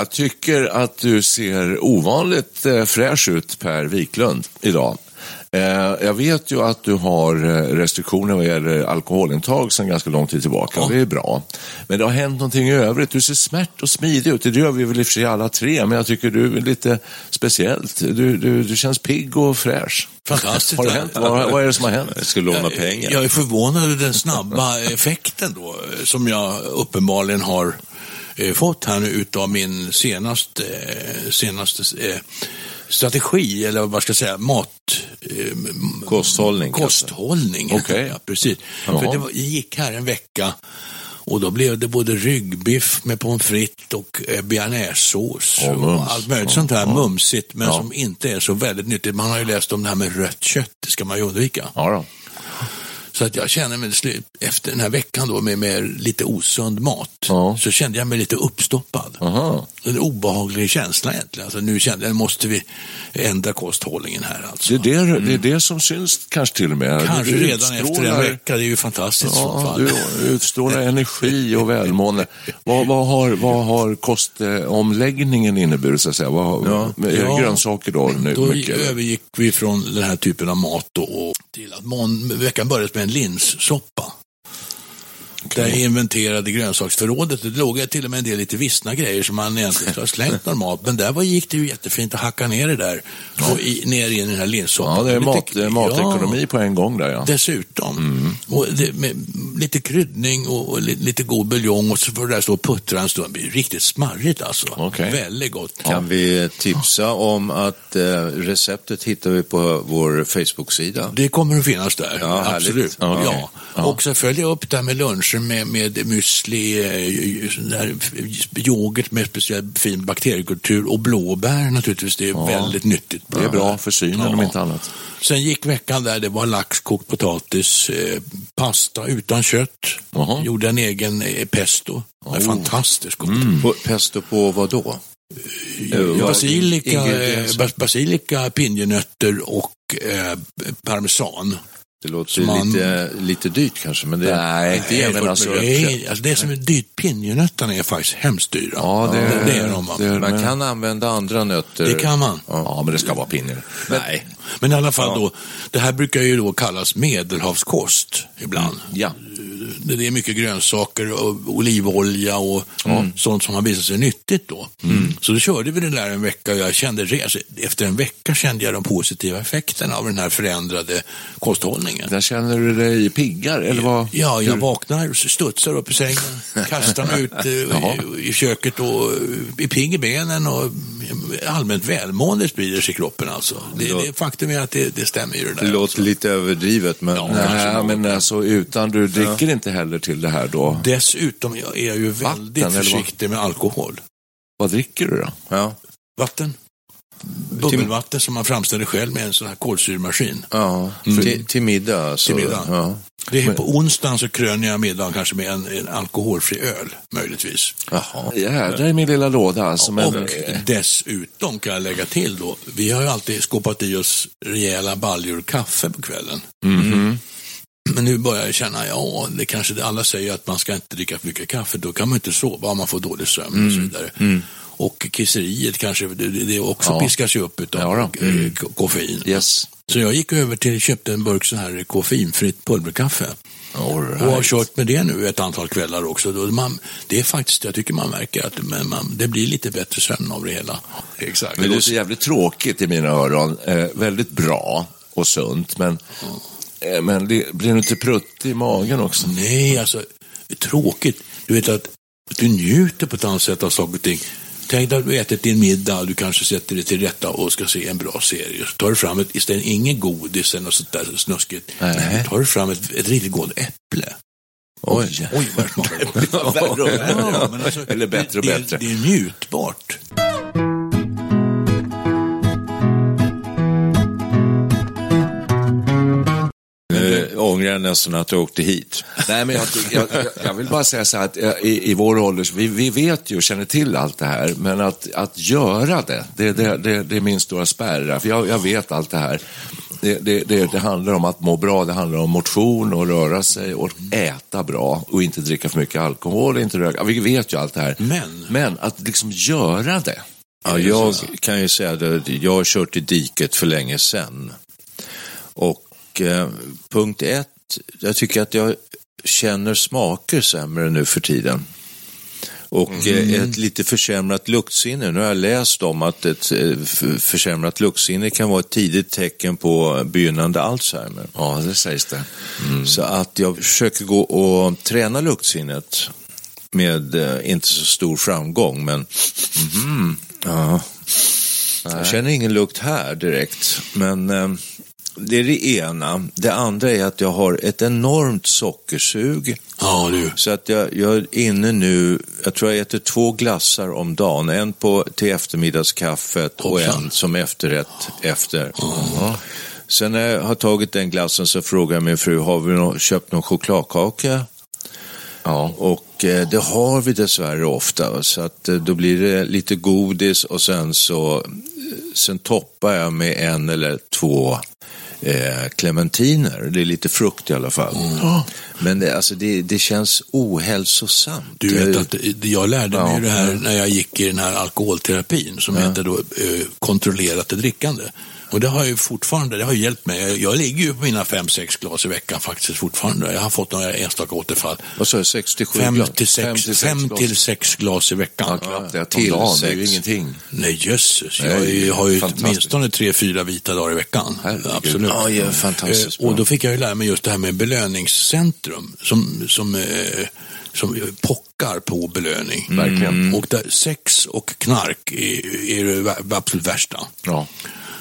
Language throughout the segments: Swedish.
Jag tycker att du ser ovanligt eh, fräsch ut Per Wiklund idag. Eh, jag vet ju att du har eh, restriktioner vad gäller alkoholintag sedan ganska lång tid tillbaka. och Det är bra. Men det har hänt någonting i övrigt. Du ser smärt och smidig ut. Det gör vi väl i och för sig alla tre, men jag tycker du är lite speciellt. Du, du, du känns pigg och fräsch. Fantastiskt. Har det hänt? Vad, vad är det som har hänt? Jag ska låna pengar. Jag är förvånad över den snabba effekten då, som jag uppenbarligen har fått här nu utav min senaste, eh, senaste eh, strategi, eller vad ska jag säga, mat... Eh, Kosthållning. Kosthållning, Okej. ja, precis. Jaha. För det var, gick här en vecka och då blev det både ryggbiff med pommes frites och eh, bearnaisesås mums. och allt möjligt sånt här ja. mumsigt men Ja. som inte är så väldigt nyttigt. Man har ju läst om det här med rött kött, det ska man ju undvika. Ja. Så att jag känner mig efter den här veckan då med, med lite osund mat Ja. så kände jag mig lite uppstoppad. Aha. En obehaglig känsla egentligen. Alltså nu kände jag, måste vi ändra kosthållningen här alltså. Det, är det, det är det som syns kanske till och med. Kanske redan efter en utstrålar- vecka, det är ju fantastiskt Ja, du utstrålar energi och välmående. Vad, vad, har, vad har kostomläggningen inneburit? Så att säga? Vad, Ja. Ja. Grönsaker då? Nu, Då mycket, övergick vi från den här typen av mat då, och till att mån, veckan började med en linssoppa. Där jag inventerade grönsaksförrådet. Det låg till och med en del lite vissna grejer som man egentligen skulle ha slängt normalt. Men där var, gick det ju jättefint att hacka ner det där och i, ner i den här linssoppan. Ja, det är Lite- mat, är matekonomi på en gång där ja. Dessutom. Och det, med lite kryddning och, och li- lite god buljong och så får det där stå och puttra en stund. Det blir riktigt smarrigt alltså. Okej. Väldigt gott. Kan vi tipsa om att eh, receptet hittar vi på vår Facebook-sida? Det kommer att finnas där, Ja, absolut. Ja, okej. Ja. Ja. Och så följer jag upp det här med luncher med, med müsli, eh, där yoghurt med speciell fin bakteriekultur och blåbär naturligtvis. Det är väldigt nyttigt. Det är bra för synen om inte annat. Sen gick veckan där, det var lax, kokt potatis, eh, pasta utan kött. Jaha. Gjorde en egen eh, pesto. Det är fantastiskt gott. På, pesto på vad då? Ja, basilika, eh, basilika, pinjenötter och eh, parmesan. Det låter man- lite, lite dyrt kanske, men det Nej, inte är jämfört väl alltså- med kött. alltså det som är dyrt, pinjenötterna är faktiskt hemskt dyra. Ja, det, det, det är de. va? det är- Man kan använda andra nötter. Det kan man. Ja, men det ska vara pinnar. Nej. Men i alla fall då, det här brukar ju då kallas medelhavskost ibland. Ja. Det är mycket grönsaker och olivolja och sånt som har visat sig nyttigt då. Så då körde vi det där en vecka och jag kände, alltså, efter en vecka kände jag de positiva effekterna av den här förändrade kosthållningen. Där känner du dig piggar, eller vad? Ja, jag vaknar, studsar upp i sängen, kastar mig ut eh, i, i köket och eh, är pigg i benen och eh, allmänt välmående sprider sig i kroppen alltså. Det, låter- det, faktum är att det, det stämmer ju det där. Det låter lite överdrivet, men... Ja. Nej, men alltså utan du dricker inte heller till det här då. Dessutom är jag ju väldigt vad? försiktig med alkohol. Vad dricker du då? Ja. Vatten. Bubbelvatten som man framställer själv med en sån här kolsyremaskin. Ja, till, till middag alltså. Till middag. Ja. Det är på onsdagen så kröner jag middagen kanske med en, en alkoholfri öl, möjligtvis. Jaha. Jädrar i min lilla låda alltså. Men, och dessutom kan jag lägga till då, vi har ju alltid skåpat i oss rejäla baljor kaffe på kvällen. Mhm. Men nu börjar jag känna, ja, det kanske alla säger att man ska inte dricka för mycket kaffe, då kan man inte sova om man får dålig sömn och så vidare. Och kisseriet kanske, det, det också Ja. piskas ju upp utav Ja eh, ko- koffein. Yes. Så jag gick över till köpte en burk så här koffeinfritt pulverkaffe. Right. Och har kört med det nu ett antal kvällar också. Man, det är faktiskt, jag tycker man märker att men man, det blir lite bättre sömn av det hela. Exakt. Det låter jävligt tråkigt i mina öron. Eh, väldigt bra och sunt, men, men det blir inte prutt i magen också. Nej, alltså tråkigt. Du vet att du njuter på ett annat sätt av saker och ting. Tänk dig att du ätit din middag, du kanske sätter dig till rätta och ska se en bra serie. Så tar du fram ett, istället ingen godis eller något sånt där snuskigt. Nej. tar du fram ett, ett riktigt gott äpple. Oj. Oj, vad det smakar gott. Alltså, Eller bättre och det, bättre. Det, det är njutbart. Ångrar jag nästan att jag åkte hit. Nej, men jag, jag, jag, jag vill bara säga så här att eh, i, i vår ålder, vi, vi vet ju och känner till allt det här, men att, att göra det, det, det, det, det är min stora spärr. För jag, jag vet allt det här. Det, det, det, det handlar om att må bra, det handlar om motion och röra sig och äta bra och inte dricka för mycket alkohol, inte röka. Vi vet ju allt det här. Men- men att liksom göra det. Ja, jag kan ju säga att jag har kört i diket för länge sedan. Och eh, punkt ett, jag tycker att jag känner smaker sämre nu för tiden. Och eh, ett lite försämrat luktsinne. Nu har jag läst om att ett eh, försämrat luktsinne kan vara ett tidigt tecken på begynnande Alzheimer. Ja, det sägs det. Så att jag försöker gå och träna luktsinnet med eh, inte så stor framgång, men mhm, ja. jag känner ingen lukt här direkt. Men eh, det är det ena. Det andra är att jag har ett enormt sockersug. Ja, du. Så att jag, jag är inne nu, jag tror jag äter två glassar om dagen. En på, till eftermiddagskaffet och en som efterrätt efter. Sen när jag har tagit den glassen så frågar jag min fru, har vi nå- köpt någon chokladkaka? Ja. Och eh, det har vi dessvärre ofta. Så att eh, då blir det lite godis och sen så sen toppar jag med en eller två eh, clementiner. Det är lite frukt i alla fall. Men det, alltså, det, det känns ohälsosamt. Du vet Eh, att jag lärde mig ju det här när jag gick i den här alkoholterapin som heter då eh, kontrollerat drickande. Och det har ju fortfarande, det har hjälpt mig. Jag, jag ligger ju på mina fem sex glas i veckan faktiskt fortfarande. Jag har fått några enstaka återfall. Vad sa du, 67 Fem glas? till sex, Fem till sex fem glas. till sex glas i veckan. Ja, knappt ett till dagen, det är ju sex. ingenting. Nej jösses, Nej, jag är- har ju åtminstone tre, fyra vita dagar i veckan. Herregud. Absolut. Ja, ja, fantastiskt Eh, Och bra. då fick jag ju lära mig just det här med belöningscentrum som, som, eh, som pockar på belöning. Verkligen. Och där sex och knark är, är det absolut värsta. Ja.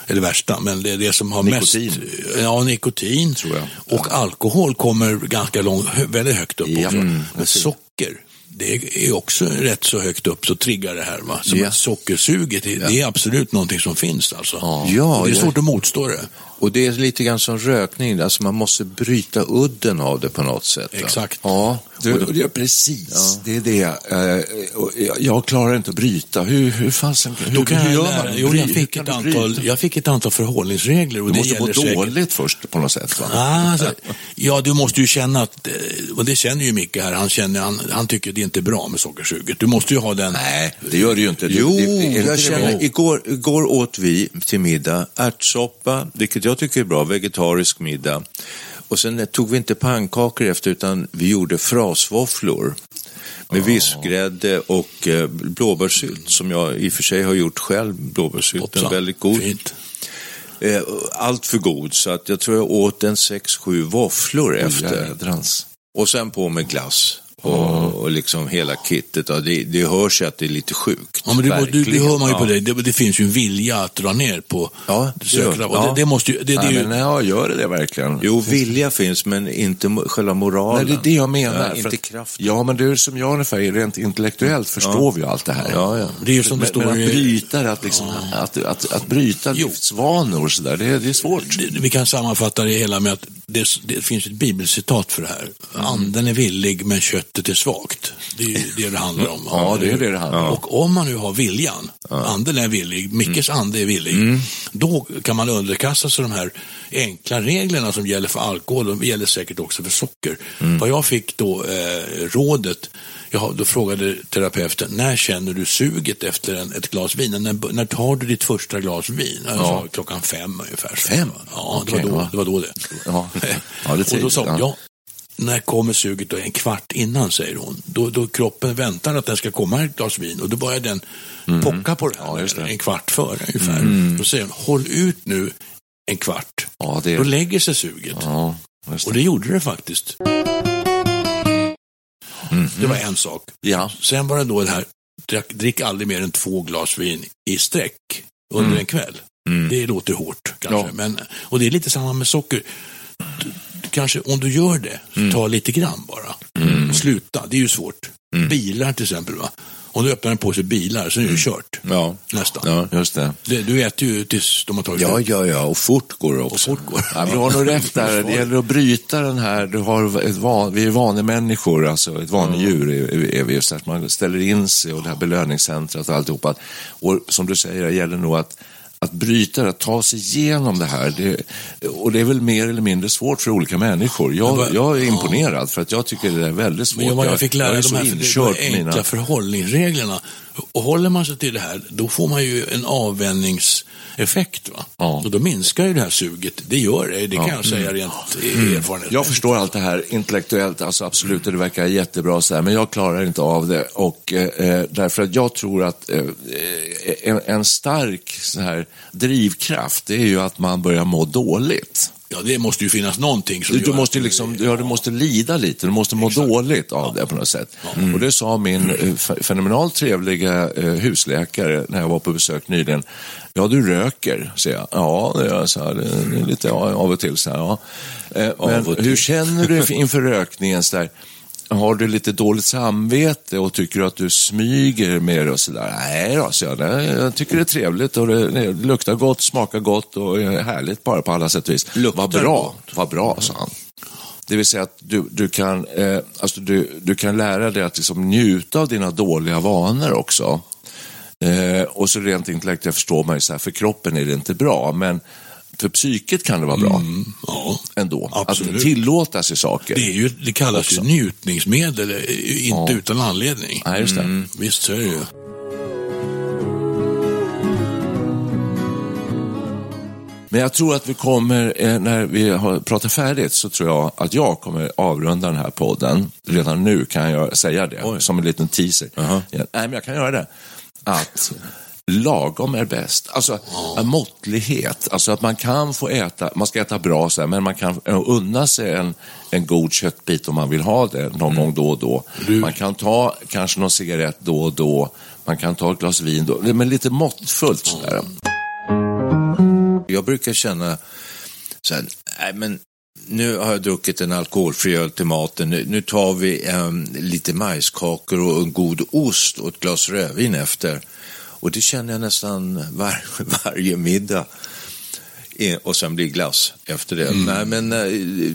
Eller värsta, men det är det som har Nikotin. mest... Ja, nikotin. Tror jag. Och alkohol kommer ganska långt, väldigt högt upp Ja. också. Mm, Men socker, det är också rätt så högt upp så triggar det här. Va? Så att sockersuget, det, det är absolut någonting som finns alltså. Ja, Och det är svårt att motstå det. Och det är lite grann som rökning, alltså man måste bryta udden av det på något sätt. Exakt. Ja, du, och det, precis. Det är det. Eh, jag, klarar inte att bryta. Hur, hur fasen hur, Då kan hur jag, gör man? jo, jag, fick ett du antal, jag fick ett antal förhållningsregler. Och Du det måste må säkert- dåligt först på något sätt. Va? Ah, alltså, ja, du måste ju känna att, eh, och det känner ju Micke här, han, känner, han, han tycker det är inte bra med sockersuget. Du måste ju ha den... Nej, det gör det ju inte. Jo, det, det, jag känner, igår, igår åt vi till middag ärtsoppa, vilket jag tycker är bra, vegetarisk middag. Och sen tog vi inte pannkakor efter utan vi gjorde frasvåfflor med vispgrädde och eh, blåbärssylt som jag i och för sig har gjort själv. Blåbärssylten väldigt god. Fint. Eh, allt för god så att jag tror jag åt en sex sju våfflor efter. Jädrans. Och sen på med glass. Och, och liksom hela kittet. Ja, det, det hörs ju att det är lite sjukt. Ja, men det, det, det hör man ju på dig. Det, det finns ju en vilja att dra ner på Ja, det det. Ja. det, det måste ju... Det, det är Nej, ju men ja, gör det det verkligen? Jo, vilja finns men inte själva moralen. Nej, det är det jag menar. Ja, inte att- kraften. Ja, men du som jag ungefär, rent intellektuellt förstår vi ju allt det här. Ja, ja. det är ju som det står men att bryta det, att, liksom, att, att, att bryta Jo. livsvanor och sådär, det, det är svårt. det- Vi kan sammanfatta det hela med att det, det finns ett bibelcitat för det här. Anden är villig men köttet är svagt. Det är ju det det handlar om. Ja, det är det det handlar om. Och om man nu har viljan, anden är villig, Mickes ande är villig, då kan man underkasta sig de här enkla reglerna som gäller för alkohol, de gäller säkert också för socker. Vad jag fick då eh, rådet, Jaha, då frågade terapeuten, när känner du suget efter en, ett glas vin? När, när tar du ditt första glas vin? Jag sa, klockan fem ungefär. Fem? Ja, det, Okej, var då, ja. det var då det. Ja. Ja, det och då sa hon, ja. När kommer suget då? En kvart innan, säger hon. Då, då kroppen väntar att den ska komma ett glas vin och då börjar den pocka på det här Mm. Ja, det. Mm. en kvart före ungefär. Då säger hon, håll ut nu en kvart. Ja, det, Då lägger sig suget. ja, just Och det. det gjorde det faktiskt. Det var en sak. Ja. Sen var det då det här, drick, drick aldrig mer än två glas vin i sträck under en kväll. Det låter hårt kanske, men, och det är lite samma med socker. Du, du, kanske om du gör det, så ta lite grann bara. Sluta, det är ju svårt. Bilar till exempel, va? om du öppnar en påse bilar så är det ju kört. Ja. Nästan. Ja. Just det. Det, du äter ju tills de har tagit Ja, ja, ja, och fort går det också. fort går. Ja, du har nog rätt där. Det gäller att bryta den här, du har ett van, vi är vanemänniskor, alltså ett vanedjur är, är vi just att man ställer in sig och det här belöningscentret och alltihopa. Och som du säger, det gäller nog att att bryta det, att ta sig igenom det här. Det, och det är väl mer eller mindre svårt för olika människor. Jag, vad- jag är imponerad för att jag tycker det är väldigt svårt. Men jag, jag fick lära jag är de här för enkla mina... förhållningsreglerna. Och håller man sig till det här, då får man ju en avvänjningseffekt. Va? Ja. Och då minskar ju det här suget. Det gör det, det kan jag säga rent mm. erfarenhet. Jag förstår allt det här intellektuellt, alltså absolut, och det verkar jättebra så här, men jag klarar inte av det. Och eh, därför att jag tror att eh, en, en stark så här drivkraft, det är ju att man börjar må dåligt. Ja, det måste ju finnas någonting som Du, du måste liksom, ja, du måste lida lite, du måste må dåligt av det på något sätt. Och det sa min eh, fenomenalt trevliga eh, husläkare när jag var på besök nyligen. Ja, du röker, säger jag. Ja, det gör jag, så här, det är lite ja, av och till. Så här, ja. Eh, Men hur känner du inför rökningen? Så där? Har du lite dåligt samvete och tycker att du smyger med det och sådär? Nej då, så jag. Nej, Jag tycker det är trevligt och det, det luktar gott, smakar gott och är härligt bara på alla sätt och vis. Vad bra, vad bra, sa han. Det vill säga att du, du, kan, eh, alltså du, du kan lära dig att liksom njuta av dina dåliga vanor också. Eh, och så rent intellektuellt förstår man ju så här, för kroppen är det inte bra, men för psyket kan det vara bra Ja, ändå. absolut. Att tillåta sig saker. det, är ju, det kallas ju njutningsmedel, eh, inte Ja. utan anledning. Nej, just det. Mm, visst, så är det ju. Men jag tror att vi kommer, eh, när vi har pratat färdigt, så tror jag att jag kommer avrunda den här podden. Redan nu kan jag säga det, som en liten teaser. Ja, Nej, men jag kan göra det. Att lagom är bäst. Alltså en måttlighet. Alltså att man kan få äta, man ska äta bra så här, men man kan eh, unna sig en, en god köttbit om man vill ha det någon gång då och då. Man kan ta kanske någon cigarett då och då. Man kan ta ett glas vin då, men lite måttfullt sådär. Jag brukar känna så här, nej men nu har jag druckit en alkoholfri öl till maten, nu, nu tar vi em, lite majskakor och en god ost och ett glas rödvin efter. Och det känner jag nästan var, varje middag. Eh, Och sen blir glass efter det. Nej, men, eh,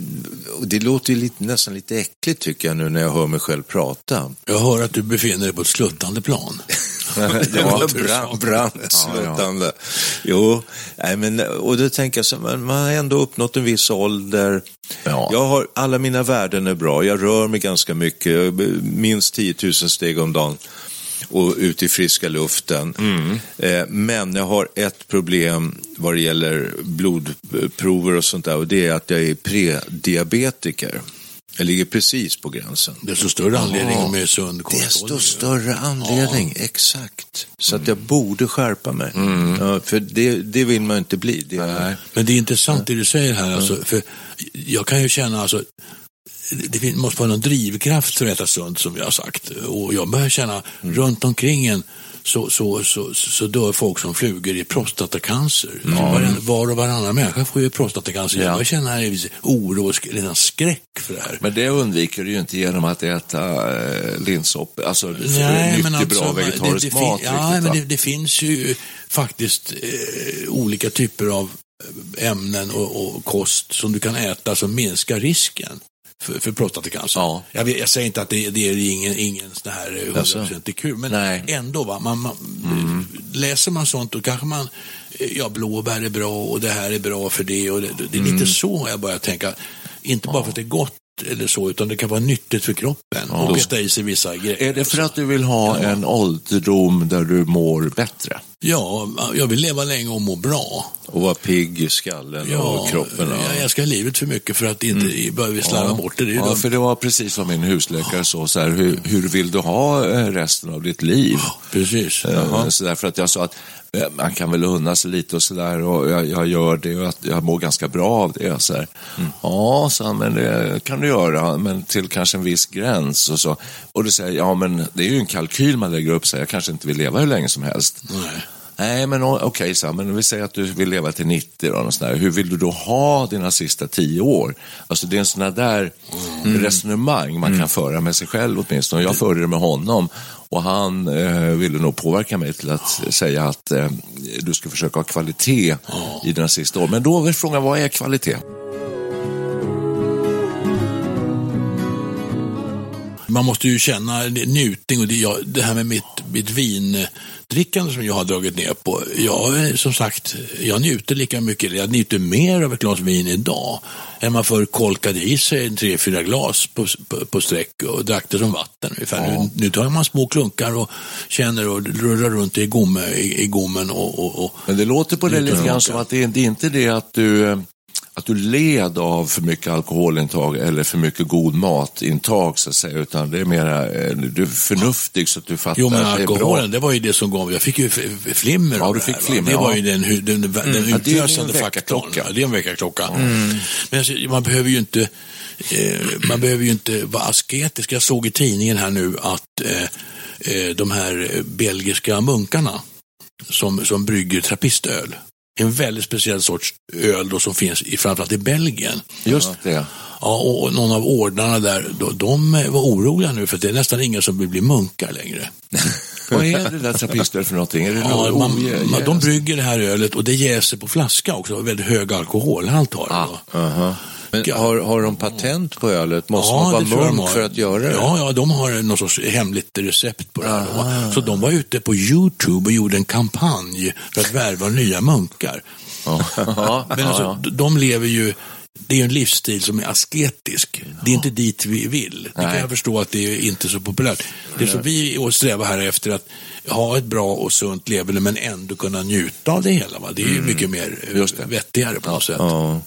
det låter ju lite, nästan lite äckligt tycker jag nu när jag hör mig själv prata. Jag hör att du befinner dig på ett sluttande plan. Det var låter brant, brant sluttande. Jo, nej, men, och då tänker jag så man har ändå uppnått en viss ålder. Ja. Jag har, alla mina värden är bra, jag rör mig ganska mycket, minst 10 000 steg om dagen och ut i friska luften. Eh, men jag har ett problem vad det gäller blodprover och sånt där och det är att jag är prediabetiker. Jag ligger precis på gränsen. Desto större anledning med sund Desto kosthållning. större anledning, exakt. Så att jag borde skärpa mig. Ja, för det, det vill man inte bli. Det är, Men det är intressant det du säger här. Alltså, för jag kan ju känna, alltså, det måste vara någon drivkraft för att äta sunt som vi har sagt. Och jag börjar känna, runt omkring en så, så, så, så dör folk som flugor i prostatacancer. Var, var och varannan människa får ju prostatacancer. Ja. Jag känna en viss oro och nästan skräck för det här. Men det undviker du ju inte genom att äta eh, linssoppa, alltså Nej, men alltså, bra det- vegetarisk det, fin- mat. Ja, riktigt, men det, det finns ju faktiskt eh, olika typer av eh, ämnen och, och kost som du kan äta som minskar risken för, för prostatacancer. Ja. Jag, vet- jag säger inte att det, det är ingen, ingen sån här eh, Alltså. 100% kul, men Nej. ändå. Va? Man, man, Läser man sånt då kanske man, eh, ja blåbär är bra och det här är bra för det. Och det, det är lite så jag börjar tänka. Inte bara för att det är gott eller så, utan det kan vara nyttigt för kroppen Ja. och peta i sig vissa grejer. Är det för att du vill ha en ålderdom där du mår bättre? Ja, jag vill leva länge och må bra. Och vara pigg i skallen och kroppen. Ja. Jag älskar livet för mycket för att inte börja slarva bort det. det Mm. Ja, dumt. för det var precis som min husläkare sa, så här, hur, hur vill du ha eh, resten av ditt liv? Precis. Eh, Så därför att jag sa att man kan väl unna sig lite och sådär och jag, jag gör det och jag mår ganska bra av det. Så här. Ja, så men det kan du göra, men till kanske en viss gräns. Och, så. och då säger ja men det är ju en kalkyl man lägger upp, så jag kanske inte vill leva hur länge som helst. Nej. Nej, men okej, så här, men vi säger att du vill leva till 90 då, och. Hur vill du då ha dina sista 10 år? Alltså det är en sån där resonemang man kan föra med sig själv åtminstone. Jag förde det med honom och han eh, ville nog påverka mig till att säga att eh, du ska försöka ha kvalitet i dina sista år. Men då är frågan, vad är kvalitet? Man måste ju känna njutning och det, jag, det här med mitt, mitt vindrickande som jag har dragit ner på. Jag, som sagt, jag njuter lika mycket, jag njuter mer av ett glas vin idag än man förr kolkade i sig tre, fyra glas på, på, på sträck och drack det som vatten ungefär. Nu, nu tar man små klunkar och känner och rullar runt i, gomme, i, i gommen och, och, och Men det låter på det lite grann som att det det är inte det att du, eh, att du led av för mycket alkoholintag eller för mycket god matintag så att säga, utan det är mera, eh, du är förnuftig så att du fattar Jo, men att det är bra. alkoholen, det var ju det som gav, jag fick ju flimmer Ja, du fick flimmer, Det var ja. ju den, den, den Ja, det är ju utlösande en faktorn. Ja, det är en väckarklocka. Men alltså, man behöver ju inte eh, man behöver ju inte vara asketisk. Jag såg i tidningen här nu att eh, eh, de här belgiska munkarna som, som brygger trappistöl, en väldigt speciell sorts öl då som finns i, framförallt i Belgien. Just det. Ja, och, någon av ordarna där, då, de var oroliga nu för det är nästan ingen som vill bli munkar längre. Vad är det där trappistöl för någonting? Är det Ja, något man, man, de brygger det här ölet och det jäser på flaska också. Väldigt hög alkoholhalt har det. Ah, då. Aha. Men Ja. har, har de patent på ölet? Måste man det tror vara munk för att göra det? Ja, ja, de har något sorts hemligt recept på det här. då. Så de var ute på YouTube och gjorde en kampanj för att värva nya munkar. Ja, Men alltså, de lever ju, det är en livsstil som är asketisk. Det är inte dit vi vill. Det kan jag förstå att det är inte så populärt. Det som vi strävar här efter att ha ett bra och sunt leverne men ändå kunna njuta av det hela. Va? Det är ju mycket mer eh, Just det. vettigare på något sätt. Ja.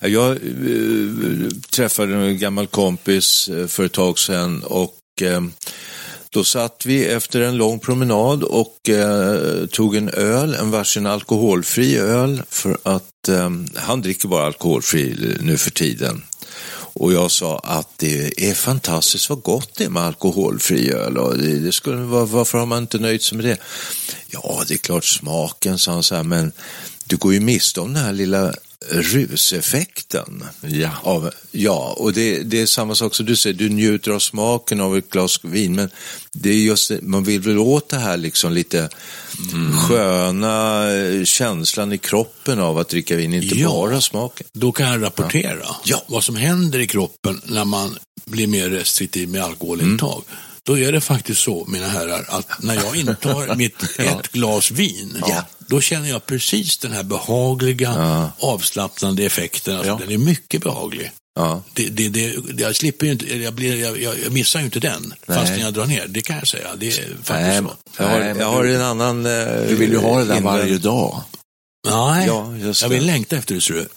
Jag eh, träffade en gammal kompis eh, för ett tag sedan och då satt vi efter en lång promenad och eh, tog en öl, en varsin alkoholfri öl för att eh, han dricker bara alkoholfri nu för tiden. Och jag sa att det är fantastiskt vad gott det är med alkoholfri öl. Och det, det skulle, var, varför har man inte nöjt sig med det? Ja, det är klart smaken, sa han så här, men du går ju miste om den här lilla ruseffekten. Ja. Av, ja, och det, det är samma sak som du säger, du njuter av smaken av ett glas vin, men det är just man vill väl åt det här liksom lite sköna eh, känslan i kroppen av att dricka vin, inte Ja. bara smaken. Då kan jag rapportera Ja. vad som händer i kroppen när man blir mer restriktiv med alkoholintag. Då är det faktiskt så, mina herrar, att när jag intar mitt ett glas vin, då känner jag precis den här behagliga, avslappnande effekten. Alltså, Ja. Den är mycket behaglig. Ja. Det, det, det, jag slipper ju inte, jag, blir, jag, jag, missar ju inte den, fastän jag drar ner. Det kan jag säga. Det är faktiskt Nej, så. Jag har, Nej, jag har en annan... eh, Du vill ju ha det där varje dag. Nej, Ja, just jag det. vill längta efter det, ser du.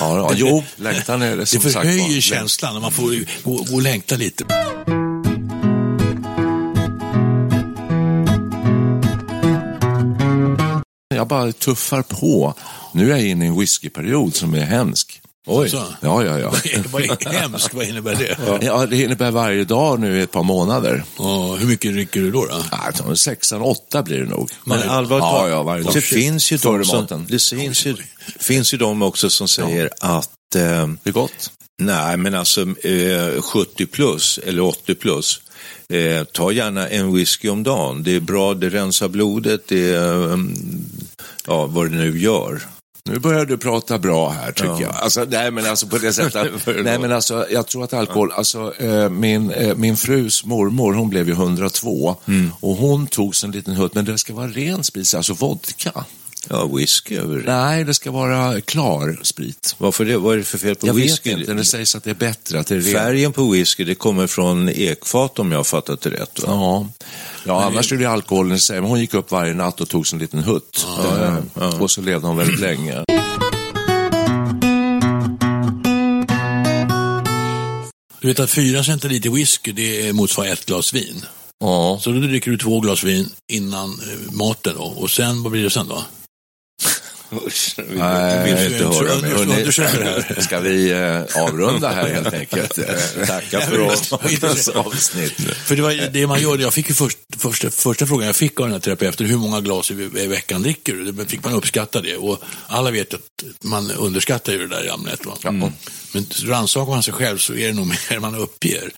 Ja, ja, jo, längtan är det Det som sagt förhöjer var. känslan när man får gå, gå och längta lite. Jag bara tuffar på. Nu är jag inne i en whiskyperiod som är hemsk. Oj. Ja, ja, ja. Vad är hemskt, vad innebär det? Ja, det innebär varje dag nu i ett par månader. Ja, hur mycket dricker du då? då? Ja, sexan, åtta blir det nog. Men allvarligt ja, ja, varje dag. det finns ju de som, det finns ju, finns ju de också som säger att eh, Det är gott. nej, men alltså eh, 70 plus eller 80 plus, eh, ta gärna en whisky om dagen. Det är bra, det rensar blodet, det är, mm, ja, vad det nu gör. Nu börjar du prata bra här tycker Ja. jag. Alltså, nej men alltså på det sättet. nej men alltså jag tror att alkohol, alltså eh, min, eh, min frus mormor hon blev ju 102 Mm. och hon tog sig en liten hutt, men det ska vara ren spis, alltså vodka. Ja, whisky över Nej, det ska vara klar sprit. Varför det? Vad är det för fel på Jag whisky? vet inte, det sägs att det är bättre. Att det är. Färgen på whisky, det kommer från ekfat om jag har fattat det rätt. Va? Ja, ja annars är det alkoholen i sig. Men hon gick upp varje natt och tog sig en liten hutt. Eh, Och så levde hon väldigt länge. Du vet att fyra centiliter whisky det motsvarar ett glas vin. Ja. Så då dricker du två glas vin innan eh, maten då. och sen, vad blir det sen då? Usch, vill, Nej, vill inte höra mer. här. Ska vi eh, avrunda här helt enkelt? Eh, Tacka för dagens avsnitt. För det var det man gör, jag fick ju först, första, första frågan jag fick av den här terapeuten, hur många glas i, i veckan dricker du? Fick man uppskatta det. Och alla vet att man underskattar ju det där i allmänhet. Mm. Men rannsakar man sig själv så är det nog mer man uppger.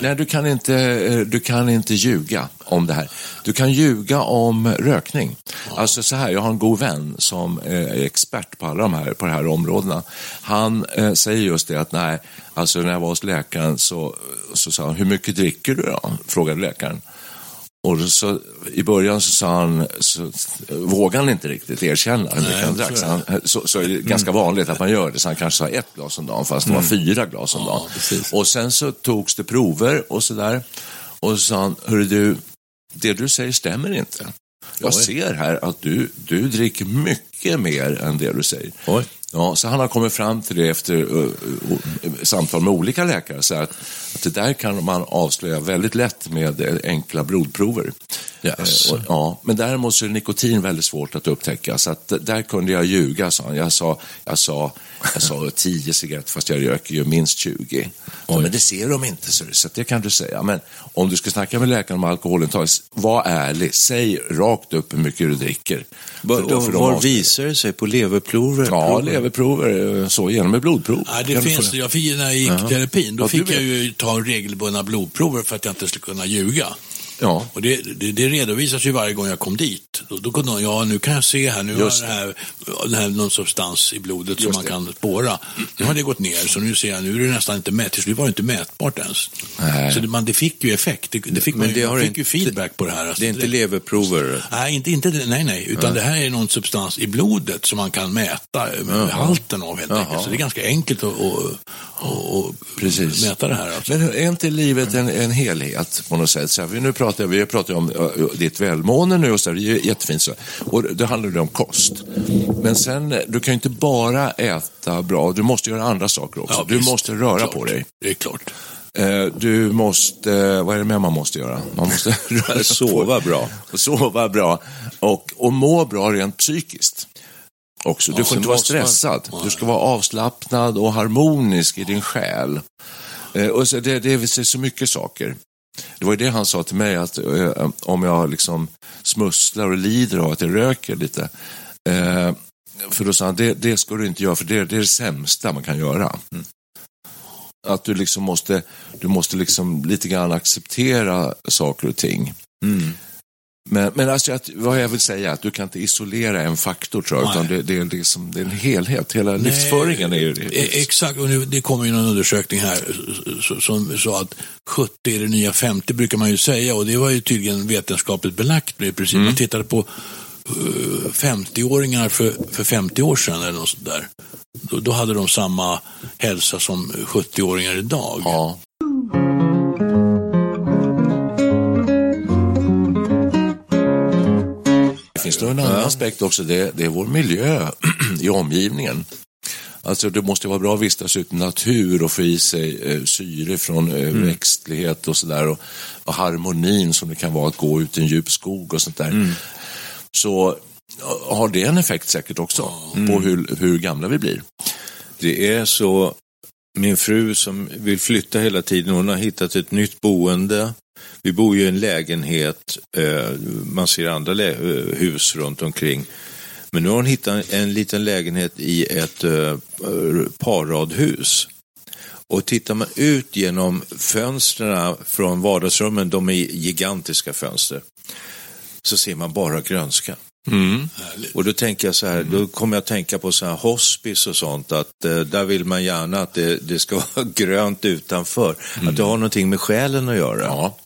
Nej, du kan, inte, eh, du kan inte ljuga om det här. Du kan ljuga om rökning. Alltså så här, jag har en god vän som eh, är expert på alla de här, på de här områdena. Han eh, säger just det att nej, alltså när jag var hos läkaren så, så sa han, hur mycket dricker du då? Frågade läkaren. Och så, I början så sa han, så, vågade han inte riktigt erkänna hur mycket han drack. Så, han, så, så är det ganska vanligt att man gör det. Så han kanske sa ett glas om dagen, fast det var fyra glas om dagen. och sen så togs det prover och sådär. Och så sa han, hörru du, det du säger stämmer inte. Jag ser här att du, du dricker mycket mer än det du säger. Oj. Ja, så han har kommit fram till det efter uh, uh, samtal med olika läkare. Så att, att det där kan man avslöja väldigt lätt med eh, enkla blodprover. Yes. Eh, och, ja, men däremot så är nikotin väldigt svårt att upptäcka. Så att, där kunde jag ljuga, sa han. Jag sa, jag sa, jag sa 10 cigaretter fast jag röker ju minst 20. Ja, men det ser de inte, så, så det kan du säga. Men om du ska snacka med läkaren om alkoholintag, var ärlig. Säg rakt upp hur mycket du dricker. Var, För då- för de var avslöjar- visar det sig? På leverprover? Ja? Leverprover, eh, så genom ett blodprov. Nej, det Kan finns, få- jag fick, när jag gick i terapin, då Ja, fick jag ju ta regelbundna blodprover för att jag inte skulle kunna ljuga. Ja. Och det, det, det redovisas ju varje gång jag kom dit. Då, då kunde de, ja nu kan jag se här, nu Just har det här, det här någon substans i blodet som man kan spåra. Nu har det gått ner, så nu ser jag, nu är det nästan inte mätt. Till slut var det inte mätbart ens. Nej. Så det, man, det fick ju effekt, det, det fick man, Men det man fick inte- ju feedback på det här. Alltså, Det är inte leverprover? Nej, inte, inte, nej, nej, utan det här är någon substans i blodet som man kan mäta eh, halten av helt enkelt. Så det är ganska enkelt att, att, att Precis. mäta det här. Alltså. Men är inte livet en, en helhet på något sätt? Så här, vi nu pratar vi pratar om ditt välmående nu och så, det är ju jättefint. Så. Och det handlar ju om kost. Men sen, du kan ju inte bara äta bra, du måste göra andra saker också. Ja, du visst. måste röra Klart. på dig. Det är klart. Eh, Du måste, vad är det mer man måste göra? Man måste Sova bra. Och sova bra. Och, och må bra rent psykiskt. Också. Du Ja, får inte vara måste man- stressad. Du ska vara avslappnad och harmonisk i din själ. Eh, Och så det, det är så mycket saker. Det var ju det han sa till mig, att eh, om jag liksom smusslar och lider av att jag röker lite. Eh, för då sa han, det, det ska du inte göra, för det, det är det sämsta man kan göra. Att du liksom måste, du måste liksom lite grann acceptera saker och ting. Men, men alltså, att, vad jag vill säga är att du kan inte isolera en faktor tror jag, Nej. utan det, det, är liksom, det är en helhet. Hela livsföringen är ju det. Exakt, och nu, det kommer ju någon undersökning här som sa att 70 är det nya 50 brukar man ju säga och det var ju tydligen vetenskapligt belagt. i princip. Man tittade på eh, 50-åringar för, för 50 år sedan eller något sånt där. Då, då hade de samma hälsa som 70-åringar idag. Ja. Finns nog en annan aspekt också, det, det är vår miljö i omgivningen. Alltså det måste vara bra att vistas ute i natur och få i sig eh, syre från eh, växtlighet och sådär. Och, och harmonin som det kan vara att gå ut i en djup skog och sånt där. Så ja, har det en effekt säkert också på hur, hur gamla vi blir. Det är så, min fru som vill flytta hela tiden, hon har hittat ett nytt boende. Vi bor ju i en lägenhet, eh, man ser andra eh, hus runt omkring. Men nu har hon hittat en liten lägenhet i ett eh, parradhus. Och tittar man ut genom fönstren från vardagsrummen, de är gigantiska fönster, så ser man bara grönska. Och då tänker jag så här, då kommer jag att tänka på så här hospice och sånt, att eh, där vill man gärna att det, det ska vara grönt utanför. Att det har någonting med själen att göra. Ja.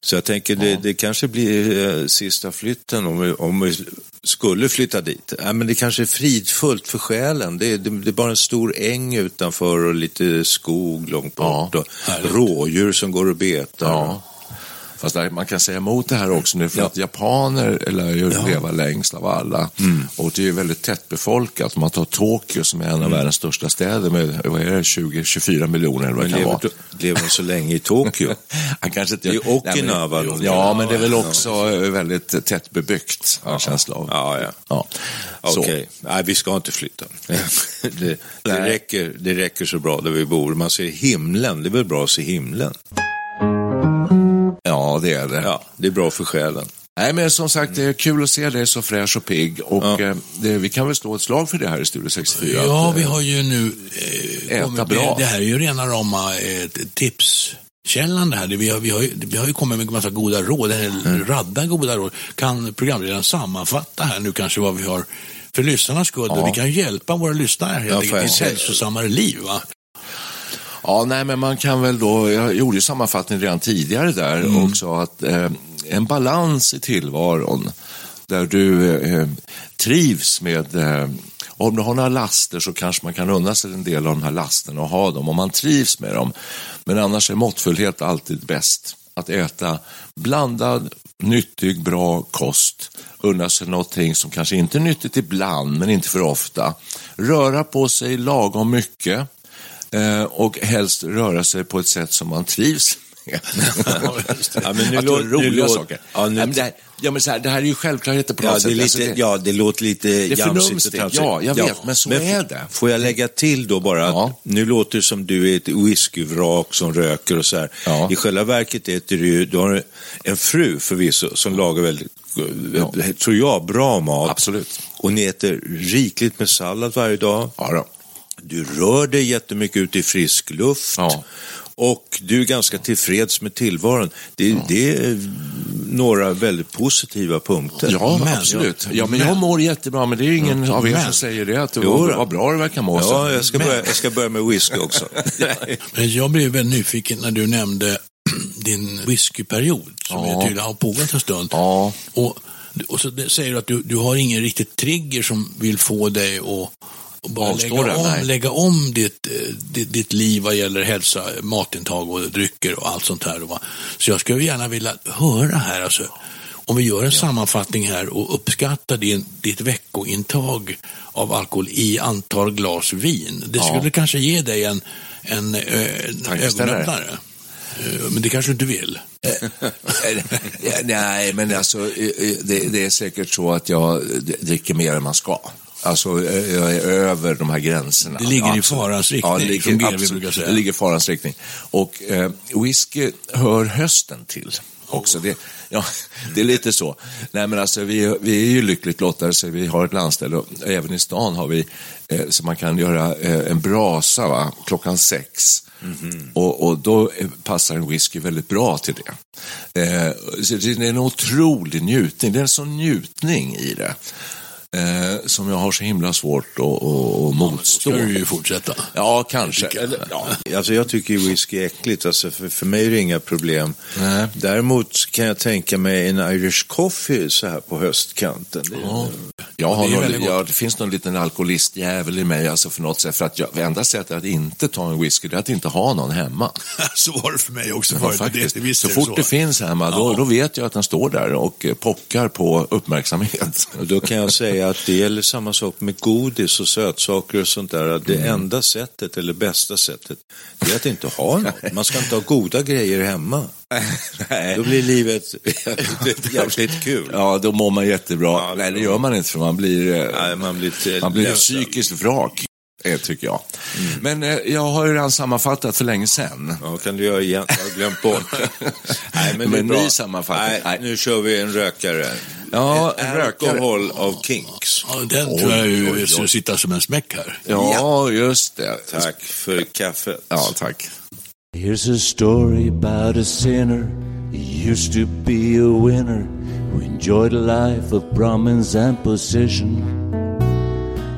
Så jag tänker det, det kanske blir eh, sista flytten om vi, om vi skulle flytta dit. Ja, men det kanske är fridfullt för själen. Det, det, det är bara en stor äng utanför och lite skog långt bort. Och rådjur som går och betar. Ja. Fast där, man kan säga emot det här också nu för Ja. att japaner lär ju Ja. leva längst av alla. Och det är ju väldigt tättbefolkat. Om man tar Tokyo som är en av världens största städer med vad är det, 20-24 miljoner eller vad det kan lever, vara. lever så länge i Tokyo? Han kanske inte... Är Okinawa Nej, men. Ja, men det är väl också eh, väldigt tätt bebyggt, har jag känsla av. Ja, ja. Ja. Okej, nej vi ska inte flytta. det, det, räcker, det räcker så bra där vi bor. Man ser himlen, det är väl bra att se himlen? Ja, det är det. Ja, det är bra för själen. Nej, men som sagt, det är kul att se dig så fräsch och pigg. Och Ja. eh, det, vi kan väl slå ett slag för det här i Studio 64. Ja, att, vi eh, har ju nu eh, Äta kommit bra. Det här är ju rena rama eh, tipskällan det här. Vi har, vi, har, ju- vi har ju kommit med en massa goda råd, en Mm. radda goda råd. Kan programledaren sammanfatta här nu kanske vad vi har för lyssnarnas skull? Ja. Vi kan hjälpa våra lyssnare helt Ja, enkelt till ett hälsosammare liv. Va? Ja, nej, men man kan väl då, jag gjorde ju sammanfattning redan tidigare där Mm. också, att eh, en balans i tillvaron där du eh, trivs med, eh, om du har några laster så kanske man kan unna sig en del av de här lasterna och ha dem om man trivs med dem. Men annars är måttfullhet alltid bäst. Att äta blandad, nyttig, bra kost. Unna sig någonting som kanske inte är nyttigt ibland, men inte för ofta. Röra på sig lagom mycket. Eh, och helst röra sig på ett sätt som man trivs med. Ja, men nu att lå- göra roliga nu lå- saker. ja, nu- Ja, men det, här, ja, men så här, det här är ju självklarheter på något Ja, sätt. lite, Alltså, det, ja, det låter lite det jamsigt. Ja, jag vet, men så är det. Får jag lägga till då bara att Ja. nu låter det som du är ett whiskyvrak som röker och så här. Ja. I själva verket äter du du har en fru förvisso som lagar väldigt, eh, tror jag, bra mat. Absolut. Och ni äter rikligt med sallad varje dag. Ja, då. Du rör dig jättemycket ute i frisk luft. Ja. Och du är ganska tillfreds med tillvaron. Det, det är några väldigt positiva punkter. Ja, Men- absolut. Ja, men jag mår jättebra, men det är ingen av er Men- som säger det. Att det var, vad bra det verkar må. Ja, så. jag ska, börja, jag ska börja med whisky också. Men jag blev väldigt nyfiken när du nämnde din whiskyperiod som Ja. tydligen har pågått en stund. Ja. Och, och så det- säger du att du, du har ingen riktigt trigger som vill få dig att att bara lägga om, nej. lägga om ditt, eh, ditt, ditt liv vad gäller hälsa, matintag och drycker och allt sånt här. Så jag skulle gärna vilja höra här, alltså, om vi gör en sammanfattning här och uppskattar din, ditt veckointag av alkohol i antal glas vin. Det Ja. skulle kanske ge dig en, en, eh, en ögonöppnare. Eh, Men det kanske du inte vill. Ja, Nej, men alltså, det, det är säkert så att jag dricker mer än man ska. Alltså, jag är över de här gränserna. Det ligger i farans riktning, det ligger, som GW absolut. brukar säga. Det ligger i farans riktning. Och eh, whisky hör hösten till. Också. Det, ja, det är lite så. Nej, men alltså, vi, vi är ju lyckligt lottade så vi har ett landställe och även i stan har vi eh, så man kan göra eh, en brasa va? klockan sex. Och, och då passar en whisky väldigt bra till det. Eh, det är en otrolig njutning. Det är en sån njutning i det. Eh, som jag har så himla svårt att, motstå. Ska du ju fortsätta. Ja, kanske. Eller, ja. Alltså jag tycker whisky är äckligt, alltså för, för mig är det inga problem. Nej. Däremot kan jag tänka mig en Irish coffee så här på höstkanten. Det, Ja. Jag har det någon, väldigt gott. ja, det finns någon liten alkoholistjävel i mig, alltså för något sätt. För att jag, det enda sättet att inte ta en whisky, det är att inte ha någon hemma. Så var det för mig också Ja, förut. faktiskt. Det, visst så det fort det finns hemma, då, Ja. då vet jag att den står där och eh, pockar på uppmärksamhet. Och då kan jag säga att det gäller samma sak med godis och sötsaker och sånt där. Att det Mm. enda sättet, eller bästa sättet, det är att inte ha något. Man ska inte ha goda grejer hemma. Då blir livet jävligt kul. Ja, då mår man jättebra. Ja, Nej, det gör man inte för man blir, eh, Nej, man blir, lite man blir ett psykiskt vrak, eh, tycker jag. Men eh, jag har ju redan sammanfattat för länge sedan. Ja, kan du göra igen? Jag har glömt bort. Nej, men det är Men bra. ny sammanfattning. Nej, Nej. nu kör vi en rökare. Ja, en rökare. Alkohol av Kinks. Ja, den Oj, tror jag ju skulle sitta som en smäck här. Ja, just det. Tack för kaffet. Ja, tack. Here's a story about a sinner. He used to be a winner who enjoyed a life of Brahmins and position.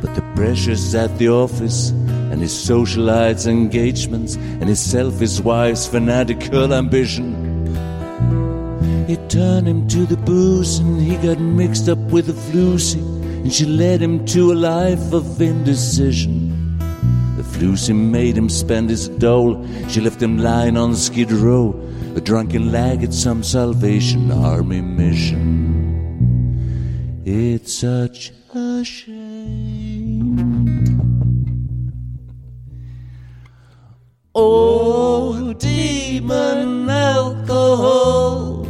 But the pressures at the office and his socialites engagements and his selfish wife's fanatical ambition It turned him to the booze and he got mixed up with a flusy and she led him to a life of indecision. The flusy made him spend his dole. She left him lying on Skid Row, a drunken lag at some Salvation Army mission. It's such a shame. Oh, demon alcohol,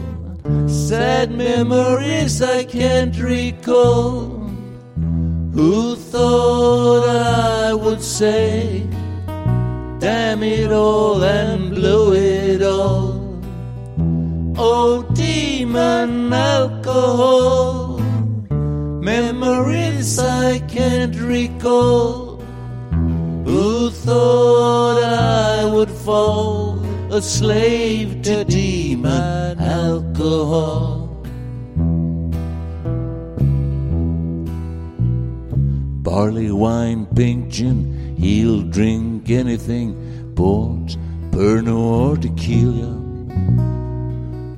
sad memories I can't recall. Who thought I would say, damn it all and blow it? Oh, demon alcohol, memories I can't recall. Who thought I would fall a slave to demon alcohol? Barley wine, pink gin, he'll drink anything, port, Pernod or tequila.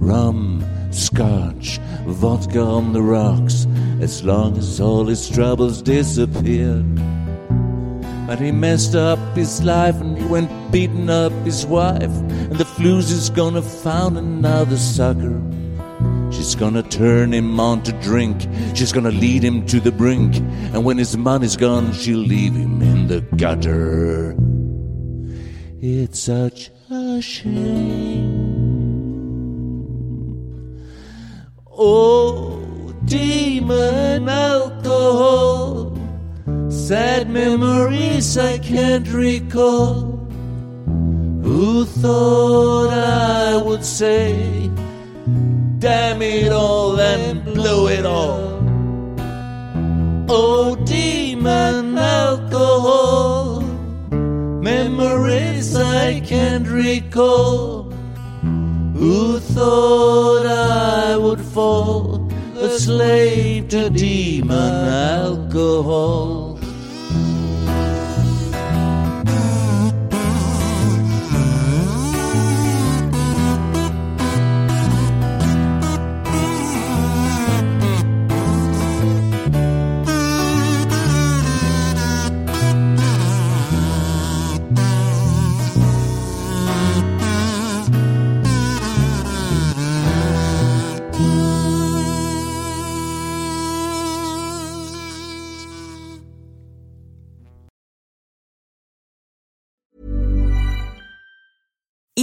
Rum, scotch, vodka on the rocks, as long as all his troubles disappeared. But he messed up his life and he went beating up his wife. And the flues is gonna found another sucker. She's gonna turn him on to drink. She's gonna lead him to the brink. And when his money's gone, she'll leave him in the gutter. It's such a shame. Oh, demon alcohol. Sad memories I can't recall. Who thought I would say, damn it all and blow it all? Oh, demon alcohol. Memories I can't recall. Who thought I would fall a slave to demon alcohol?